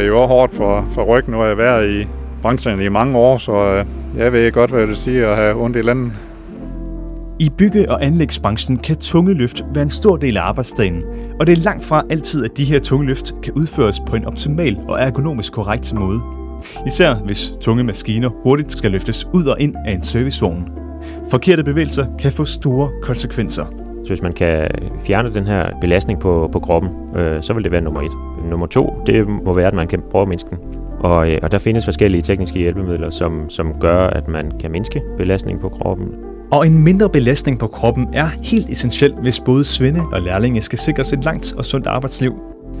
det er jo også hårdt for, for ryggen, nu har jeg været i branchen i mange år, så øh, jeg ved godt, hvad det siger at have ondt i landet. I bygge- og anlægsbranchen kan tunge løft være en stor del af arbejdsdagen, og det er langt fra altid, at de her tunge løft kan udføres på en optimal og ergonomisk korrekt måde. Især hvis tunge maskiner hurtigt skal løftes ud og ind af en servicevogn. Forkerte bevægelser kan få store konsekvenser. Så hvis man kan fjerne den her belastning på, på kroppen, øh, så vil det være nummer et. Nummer to, det må være, at man kan prøve at mindske den. Og, øh, og der findes forskellige tekniske hjælpemidler, som, som gør, at man kan mindske belastningen på kroppen. Og en mindre belastning på kroppen er helt essentiel, hvis både svende og lærlinge skal sikres et langt og sundt arbejdsliv.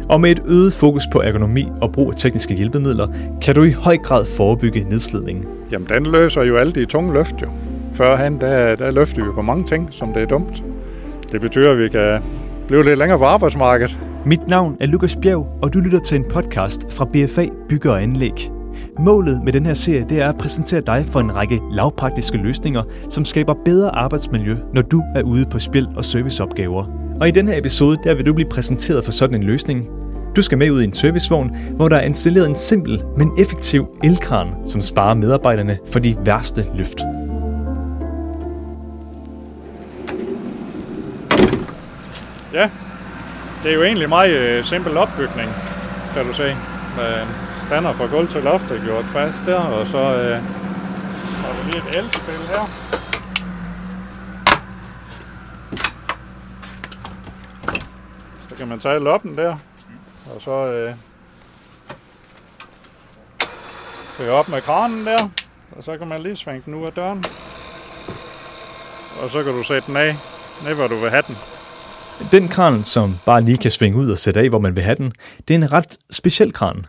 Og med et øget fokus på ergonomi og brug af tekniske hjælpemidler, kan du i høj grad forebygge nedslidning. Jamen, den løser jo alle de tunge løft jo. Førhen, der, der løfter vi på mange ting, som det er dumt. Det betyder, at vi kan blive lidt længere på arbejdsmarkedet. Mit navn er Lukas Bjerg, og du lytter til en podcast fra BFA Bygger og Anlæg. Målet med den her serie det er at præsentere dig for en række lavpraktiske løsninger, som skaber bedre arbejdsmiljø, når du er ude på spil og serviceopgaver. Og i den her episode der vil du blive præsenteret for sådan en løsning. Du skal med ud i en servicevogn, hvor der er installeret en simpel, men effektiv elkran, som sparer medarbejderne for de værste løft. Ja, det er jo egentlig meget øh, simpel opbygning, kan du se. Med stander fra gulv til loft er gjort fast der, og så øh, har vi lige et elspil her. Så kan man tage loppen der, og så øh, køre op med kranen der, og så kan man lige svinge den ud af døren. Og så kan du sætte den af, ned hvor du vil have den. Den kran, som bare lige kan svinge ud og sætte af, hvor man vil have den, det er en ret speciel kran.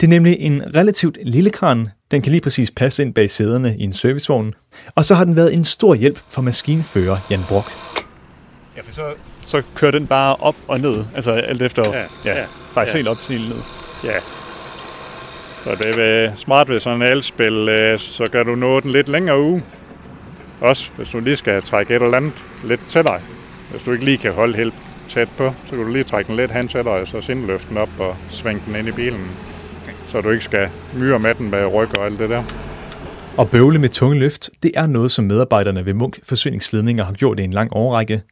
Det er nemlig en relativt lille kran. Den kan lige præcis passe ind bag sæderne i en servicevogn. Og så har den været en stor hjælp for maskinfører Jan Brock. Ja, for så, så kører den bare op og ned, altså alt efter, Ja, ja, faktisk ja. helt op til helt ned. Ja. Så det er smart ved sådan en elspil, øh, så kan du nå den lidt længere uge. Også hvis du lige skal trække et eller andet lidt til dig. Hvis du ikke lige kan holde helt tæt på, så kan du lige trække den lidt hen til dig, og så løfte op og svinge den ind i bilen. Så du ikke skal myre med den med ryg og alt det der. Og bøvle med tunge løft, det er noget, som medarbejderne ved Munk Forsyningsledninger har gjort i en lang årrække.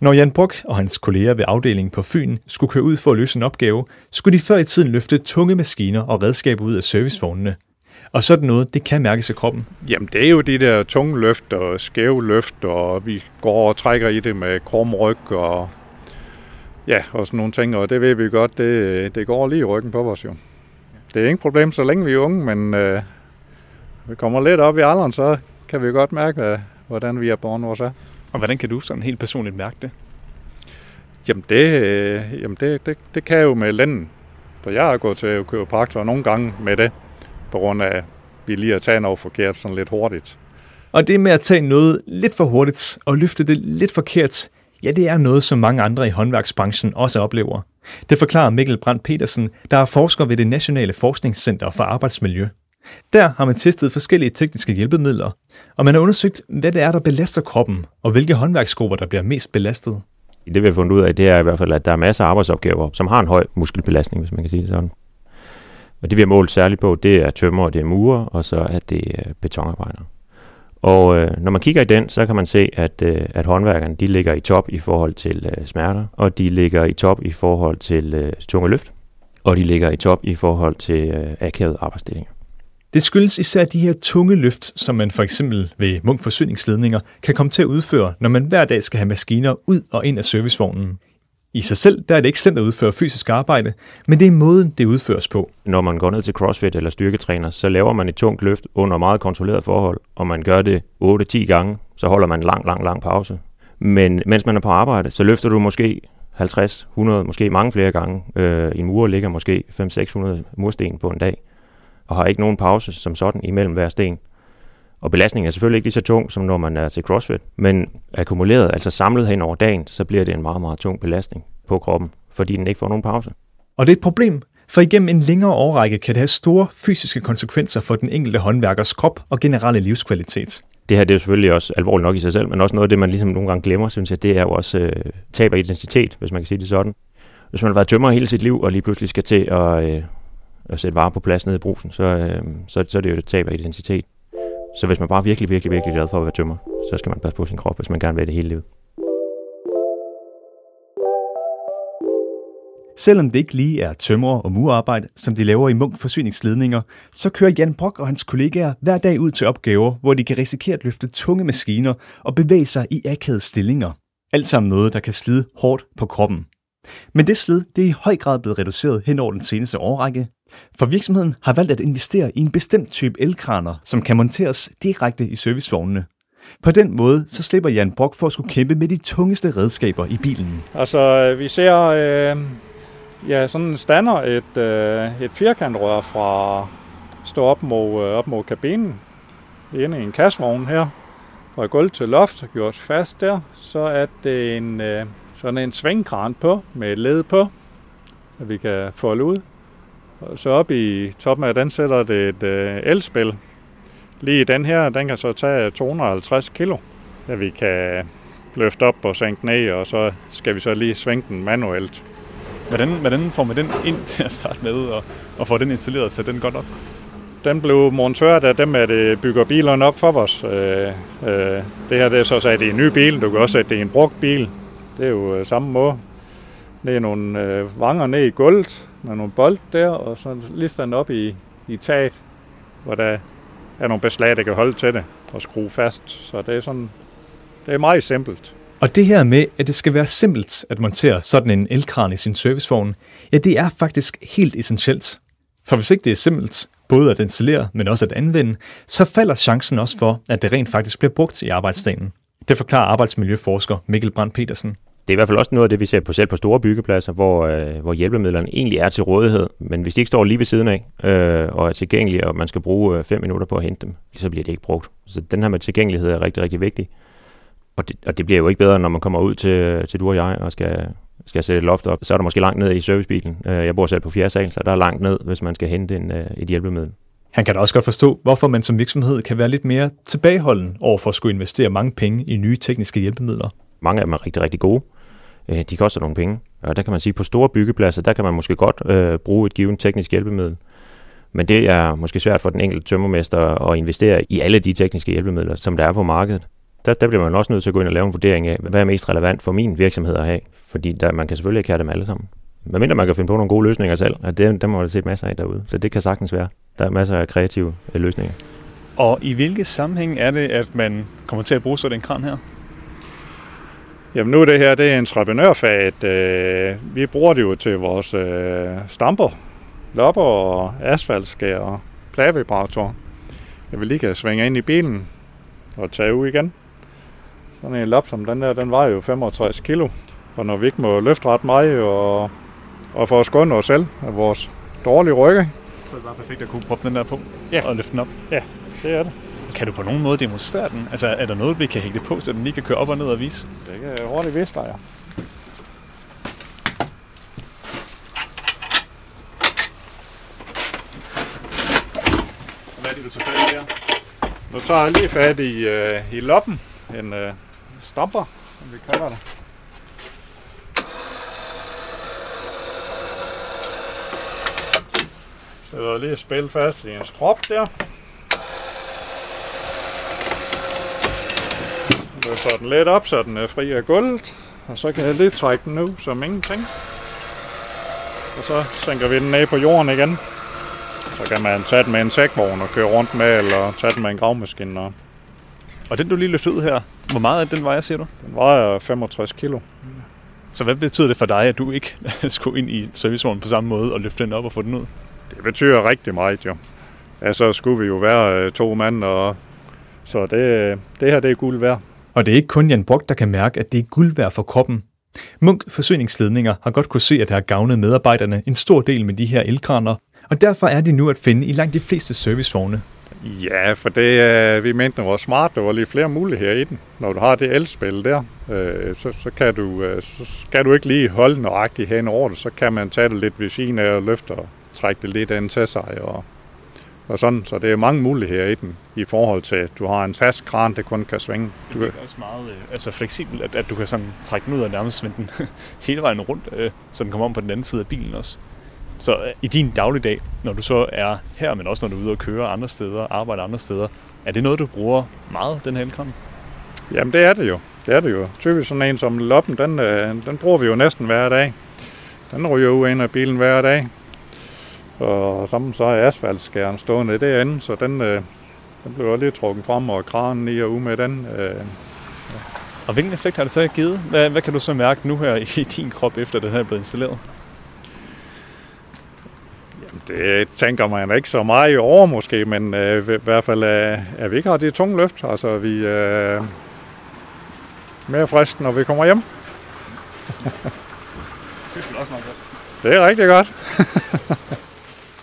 Når Jan Bruk og hans kolleger ved afdelingen på Fyn skulle køre ud for at løse en opgave, skulle de før i tiden løfte tunge maskiner og redskaber ud af servicevognene. Og sådan noget, det kan mærkes i kroppen. Jamen det er jo de der tunge løft og skæve løft, og vi går og trækker i det med krum ryg og ja, og sådan nogle ting, og det ved vi godt, det, det går lige i ryggen på os jo. Det er ingen problem, så længe vi er unge, men øh, vi kommer lidt op i alderen, så kan vi godt mærke, hvordan vi er borgen vores er. Og hvordan kan du sådan helt personligt mærke det? Jamen det, øh, jamen det, det, det kan jeg jo med lænden. For jeg har gået til kiropraktor nogle gange med det, på grund af, at vi lige har taget noget forkert sådan lidt hurtigt. Og det med at tage noget lidt for hurtigt og løfte det lidt forkert, ja, det er noget, som mange andre i håndværksbranchen også oplever. Det forklarer Mikkel Brandt Petersen, der er forsker ved det Nationale Forskningscenter for Arbejdsmiljø. Der har man testet forskellige tekniske hjælpemidler, og man har undersøgt, hvad det er, der belaster kroppen, og hvilke håndværksgrupper, der bliver mest belastet. Det vi har fundet ud af, det er i hvert fald, at der er masser af arbejdsopgaver, som har en høj muskelbelastning, hvis man kan sige det sådan. Og det vi har målt særligt på, det er tømmer, det er murer, og så er det øh, betonarbejdere. Og øh, når man kigger i den, så kan man se, at, øh, at håndværkerne de ligger i top i forhold til øh, smerter, og de ligger i top i forhold til øh, tunge løft, og de ligger i top i forhold til øh, akavet arbejdsstillinger. Det skyldes især de her tunge løft, som man for eksempel ved munkforsyningsledninger kan komme til at udføre, når man hver dag skal have maskiner ud og ind af servicevognen. I sig selv der er det ikke slemt at udføre fysisk arbejde, men det er måden, det udføres på. Når man går ned til CrossFit eller styrketræner, så laver man et tungt løft under meget kontrolleret forhold, og man gør det 8-10 gange, så holder man en lang, lang, lang pause. Men mens man er på arbejde, så løfter du måske 50, 100, måske mange flere gange. Øh, en mur ligger måske 500-600 mursten på en dag, og har ikke nogen pause som sådan imellem hver sten. Og belastningen er selvfølgelig ikke lige så tung, som når man er til CrossFit, men akkumuleret, altså samlet hen over dagen, så bliver det en meget, meget tung belastning på kroppen, fordi den ikke får nogen pause. Og det er et problem, for igennem en længere årrække kan det have store fysiske konsekvenser for den enkelte håndværkers krop og generelle livskvalitet. det her det er selvfølgelig også alvorligt nok i sig selv, men også noget af det, man ligesom nogle gange glemmer, synes jeg, det er jo også øh, tab af identitet, hvis man kan sige det sådan. Hvis man har været tømrer hele sit liv, og lige pludselig skal til at, øh, at sætte varer på plads nede i brusen, så, øh, så, så er det jo et tab af identitet. Så hvis man bare virkelig, virkelig, virkelig glad for at være tømmer, så skal man passe på sin krop, hvis man gerne vil det hele livet. Selvom det ikke lige er tømrer og murarbejde, som de laver i Munk Forsyningsledninger, så kører Jan Brock og hans kollegaer hver dag ud til opgaver, hvor de kan risikere at løfte tunge maskiner og bevæge sig i akavede stillinger. Alt sammen noget, der kan slide hårdt på kroppen. Men det slid det er i høj grad blevet reduceret hen over den seneste årrække, for virksomheden har valgt at investere i en bestemt type elkraner, som kan monteres direkte i servicevognene. På den måde så slipper Jan Brock for at skulle kæmpe med de tungeste redskaber i bilen. Altså, øh, vi ser øh, ja, sådan stander, et, øh, et firkantrør fra stå op mod, øh, op mod kabinen, inde i en kassevogn her, fra gulv til loft, gjort fast der. Så er det en, øh, sådan en svingkran på, med et led på, at vi kan folde ud. Og så op i toppen af den sætter det et øh, elspil. Lige den her, den kan så tage 250 kilo, at vi kan løfte op og sænke ned, og så skal vi så lige svinge den manuelt. Hvordan, hvordan får man den ind til at starte med, og, og få den installeret, så den godt op? Den blev montørt af dem, at det bygger bilerne op for os. Øh, øh, det her det er så sat i en ny bil, du kan også sætte det i en brugt bil. Det er jo øh, samme måde. Det er nogle øh, vanger ned i gulvet, med nogle bold der, og så lister den op i, i taget, hvor der er nogle beslag, der kan holde til det og skrue fast. Så det er sådan, det er meget simpelt. Og det her med, at det skal være simpelt at montere sådan en elkran i sin servicevogn, ja, det er faktisk helt essentielt. For hvis ikke det er simpelt, både at installere, men også at anvende, så falder chancen også for, at det rent faktisk bliver brugt i arbejdsdagen. Det forklarer arbejdsmiljøforsker Mikkel Brandt Petersen. Det er i hvert fald også noget af det, vi ser på selv på store byggepladser, hvor, øh, hvor hjælpemidlerne egentlig er til rådighed, men hvis de ikke står lige ved siden af øh, og er tilgængelige, og man skal bruge øh, fem minutter på at hente dem, så bliver det ikke brugt. Så den her med tilgængelighed er rigtig, rigtig vigtig. Og det, og det bliver jo ikke bedre, når man kommer ud til, til du og jeg og skal, skal sætte et loft op. Så er der måske langt ned i servicebilen. Øh, jeg bor selv på fjerde sal, så der er langt ned, hvis man skal hente en, øh, et hjælpemiddel. Han kan da også godt forstå, hvorfor man som virksomhed kan være lidt mere tilbageholden over for at skulle investere mange penge i nye tekniske hjælpemidler. Mange af dem er rigtig, rigtig gode. Øh, de koster nogle penge. Og der kan man sige, at på store byggepladser, der kan man måske godt øh, bruge et givet teknisk hjælpemiddel. Men det er måske svært for den enkelte tømmermester at investere i alle de tekniske hjælpemidler, som der er på markedet. Der, der bliver man også nødt til at gå ind og lave en vurdering af, hvad er mest relevant for min virksomhed at have. Fordi der, man kan selvfølgelig ikke have dem alle sammen. Men mindre man kan finde på nogle gode løsninger selv, og det, dem har jeg set masser af derude. Så det kan sagtens være. Der er masser af kreative øh, løsninger. Og i hvilke sammenhæng er det, at man kommer til at bruge sådan en kran her? Jamen nu er det her, det er entreprenørfaget. Øh, vi bruger det jo til vores øh, stamper, lopper og asfaltskær og pladevibrator. Jeg vil lige kan svinge ind i bilen og tage ud igen. Sådan en lop som den der, den var jo 65 kilo. Og når vi ikke må løfte ret meget og, og at skåne os selv af vores dårlige rygge. Så er det bare perfekt at kunne proppe den der på ja. og løfte den op. Ja, det er det. Kan du på nogen måde demonstrere den? Altså er der noget, vi kan hægte på, så den lige kan køre op og ned og vise? Det kan jeg hurtigt vise dig, ja. Hvad er det, du så fat her? Nu tager jeg lige fat i, uh, i loppen. En uh, stamper, som vi kalder det. Sætter lige spil fast i en strop der. Løfter den lidt op, så den er fri af gulvet. Og så kan jeg lige trække den nu, som ingenting. Og så sænker vi den ned på jorden igen. Så kan man tage den med en sækvogn og køre rundt med, eller tage den med en gravmaskine. Og, og den du lige løftede ud her, hvor meget af den vejer, siger du? Den vejer 65 kilo. Så hvad betyder det for dig, at du ikke skulle ind i servicevognen på samme måde og løfte den op og få den ud? Det betyder rigtig meget, jo. Ja, så skulle vi jo være to mand, og så det, det her det er guld værd. Og det er ikke kun Jan Brock, der kan mærke, at det er guld værd for kroppen. Munk Forsyningsledninger har godt kunne se, at det har gavnet medarbejderne en stor del med de her elkraner, og derfor er de nu at finde i langt de fleste servicevogne. Ja, for det, øh, vi mente, det var smart, der var lige flere muligheder i den. Når du har det elspil der, øh, så, så, kan du, øh, så skal du ikke lige holde nøjagtigt hen over det, så kan man tage det lidt ved siden af og løfte og trække det lidt ind til sig og og sådan, så det er mange muligheder i den, i forhold til, at du har en fast kran, der kun kan svinge. Du er også meget øh, altså fleksibel, at, at du kan sådan trække den ud og nærmest svinde den hele vejen rundt, øh, så den kommer om på den anden side af bilen også. Så øh, i din dagligdag, når du så er her, men også når du er ude og køre andre steder, arbejder andre steder, er det noget, du bruger meget, den her elkran? Jamen det er det jo. Det er det jo. Typisk sådan en som loppen, den, øh, den bruger vi jo næsten hver dag. Den ryger ud ind af bilen hver dag. Og sammen så er asfaltskæren stående derinde, så den, øh, den bliver lige trukket frem, og kranen i og ud med den. Øh, ja. Og hvilken effekt har det så givet? Hvad, hvad kan du så mærke nu her i din krop, efter den her er blevet installeret? Jamen, det tænker man ikke så meget over måske, men øh, i hvert fald er, er vi ikke har de tunge løft. Altså, vi er øh, mere friske, når vi kommer hjem. det skal også nok godt. Det er rigtig godt.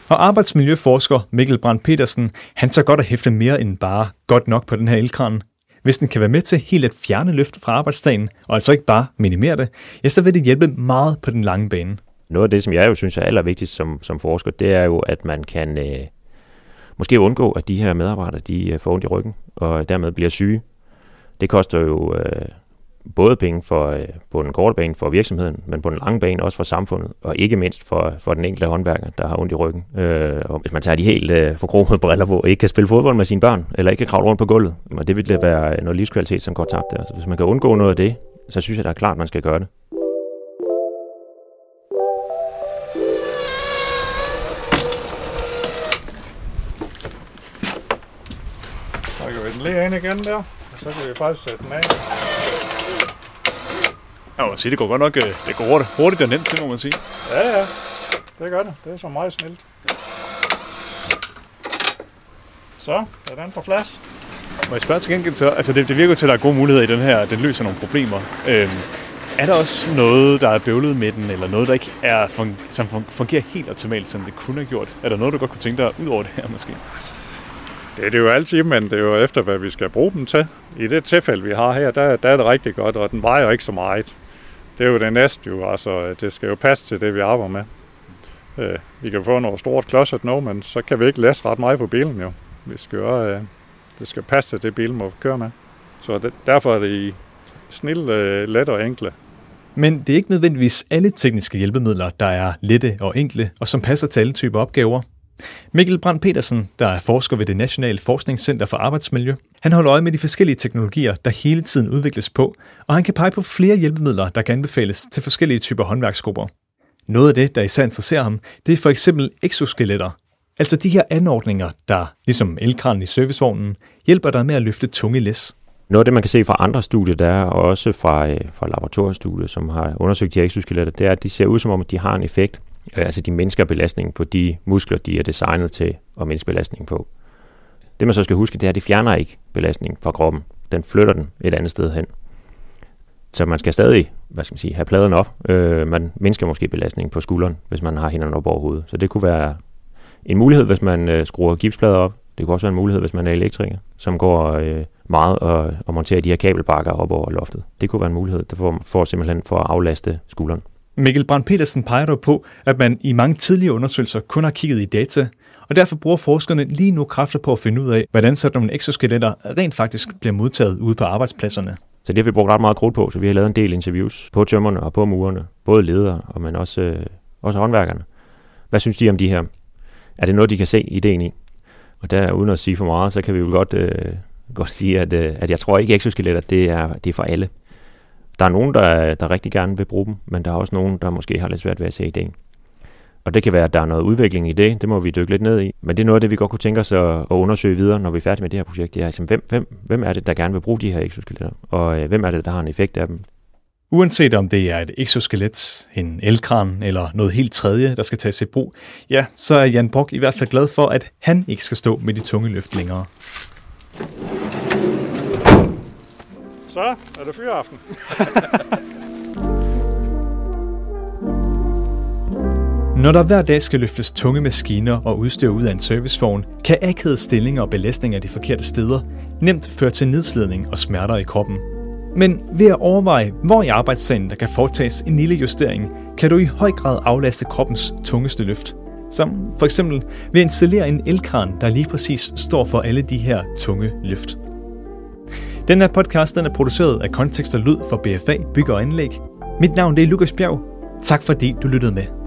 Og arbejdsmiljøforsker Mikkel Brandt Petersen, han tager godt at hæfte mere end bare godt nok på den her elkran. Hvis den kan være med til helt at fjerne løft fra arbejdsdagen, og altså ikke bare minimere det, ja, så vil det hjælpe meget på den lange bane. Noget af det, som jeg jo synes er allervigtigst som, som forsker, det er jo, at man kan øh, måske undgå, at de her medarbejdere de øh, får ondt i ryggen, og dermed bliver syge. Det koster jo øh, både penge for, øh, på den korte bane for virksomheden, men på den lange bane også for samfundet, og ikke mindst for, for den enkelte håndværker, der har ondt i ryggen. Øh, og hvis man tager de helt øh, forkromede briller på, ikke kan spille fodbold med sine børn, eller ikke kan kravle rundt på gulvet, og det vil det være noget livskvalitet, som går tabt der. Så hvis man kan undgå noget af det, så synes jeg, det er klart, at man skal gøre det. Så kan vi den lige ind igen der, og så kan vi faktisk sætte den af. Jeg må sige, det går godt nok øh, det går hurtigt, hurtigt og nemt til, må man sige. Ja, ja. Det gør det. Det er så meget snilt. Så er den på plads. Må jeg spørge til gengæld så? Altså det, det virker til, at der er gode muligheder i den her. Den løser nogle problemer. Øhm, er der også noget, der er bøvlet med den, eller noget, der ikke er, som fungerer helt optimalt, som det kunne have gjort? Er der noget, du godt kunne tænke dig ud over det her måske? Det er det jo altid, men det er jo efter, hvad vi skal bruge dem til. I det tilfælde, vi har her, der, der er det rigtig godt, og den vejer ikke så meget. Det er jo det næste jo, altså det skal jo passe til det, vi arbejder med. Øh, vi kan få noget stort klodset nu, men så kan vi ikke læse ret meget på bilen jo. Vi skal jo, øh, det skal passe til det, bilen må køre med. Så det, derfor er det i snil, øh, let og enkle. Men det er ikke nødvendigvis alle tekniske hjælpemidler, der er lette og enkle, og som passer til alle typer opgaver. Mikkel Brandt Petersen, der er forsker ved det Nationale Forskningscenter for Arbejdsmiljø, han holder øje med de forskellige teknologier, der hele tiden udvikles på, og han kan pege på flere hjælpemidler, der kan anbefales til forskellige typer håndværksgrupper. Noget af det, der især interesserer ham, det er for eksempel exoskeletter, altså de her anordninger, der, ligesom elkranen i servicevognen, hjælper dig med at løfte tunge læs. Noget af det, man kan se fra andre studier, der er også fra, øh, fra laboratoriestudier, som har undersøgt de exoskeletter, det er, at de ser ud som om, at de har en effekt. Øh, altså de mindsker belastningen på de muskler, de er designet til at mindske belastningen på. Det man så skal huske, det er, at de fjerner ikke belastningen fra kroppen. Den flytter den et andet sted hen. Så man skal stadig hvad skal man sige, have pladen op. Øh, man mindsker måske belastningen på skulderen, hvis man har hænderne op over hovedet. Så det kunne være en mulighed, hvis man øh, skruer gipsplader op. Det kunne også være en mulighed, hvis man er elektriker, som går øh, meget og, og monterer de her kabelbakker op over loftet. Det kunne være en mulighed for, for simpelthen for at aflaste skulderen. Mikkel Brand Petersen peger dog på, at man i mange tidligere undersøgelser kun har kigget i data, og derfor bruger forskerne lige nu kræfter på at finde ud af, hvordan sådan nogle exoskeletter rent faktisk bliver modtaget ude på arbejdspladserne. Så det har vi brugt ret meget krudt på, så vi har lavet en del interviews på tømmerne og på murerne, både ledere, og men også, øh, også håndværkerne. Hvad synes de om de her? Er det noget, de kan se ideen i? Og der, uden at sige for meget, så kan vi jo godt, øh, godt sige, at, øh, at jeg tror ikke, at exoskeletter det er, det er for alle. Der er nogen, der, der rigtig gerne vil bruge dem, men der er også nogen, der måske har lidt svært ved at se ideen. Og det kan være, at der er noget udvikling i det, det må vi dykke lidt ned i. Men det er noget af det, vi godt kunne tænke os at, at undersøge videre, når vi er færdige med det her projekt. Det er, altså, hvem, hvem, hvem er det, der gerne vil bruge de her exoskeletter? Og øh, hvem er det, der har en effekt af dem? Uanset om det er et exoskelet, en elkran eller noget helt tredje, der skal tages i brug, ja, så er Jan Brock i hvert fald glad for, at han ikke skal stå med de tunge løft længere. Så er det fyraften. Når der hver dag skal løftes tunge maskiner og udstyr ud af en servicevogn, kan akavede stillinger og belastning af de forkerte steder nemt føre til nedslidning og smerter i kroppen. Men ved at overveje, hvor i arbejdssagen der kan foretages en lille justering, kan du i høj grad aflaste kroppens tungeste løft. Som for eksempel ved at installere en elkran, der lige præcis står for alle de her tunge løft. Den her podcast den er produceret af Kontekst og Lyd for BFA Bygger og Anlæg. Mit navn det er Lukas Bjerg. Tak fordi du lyttede med.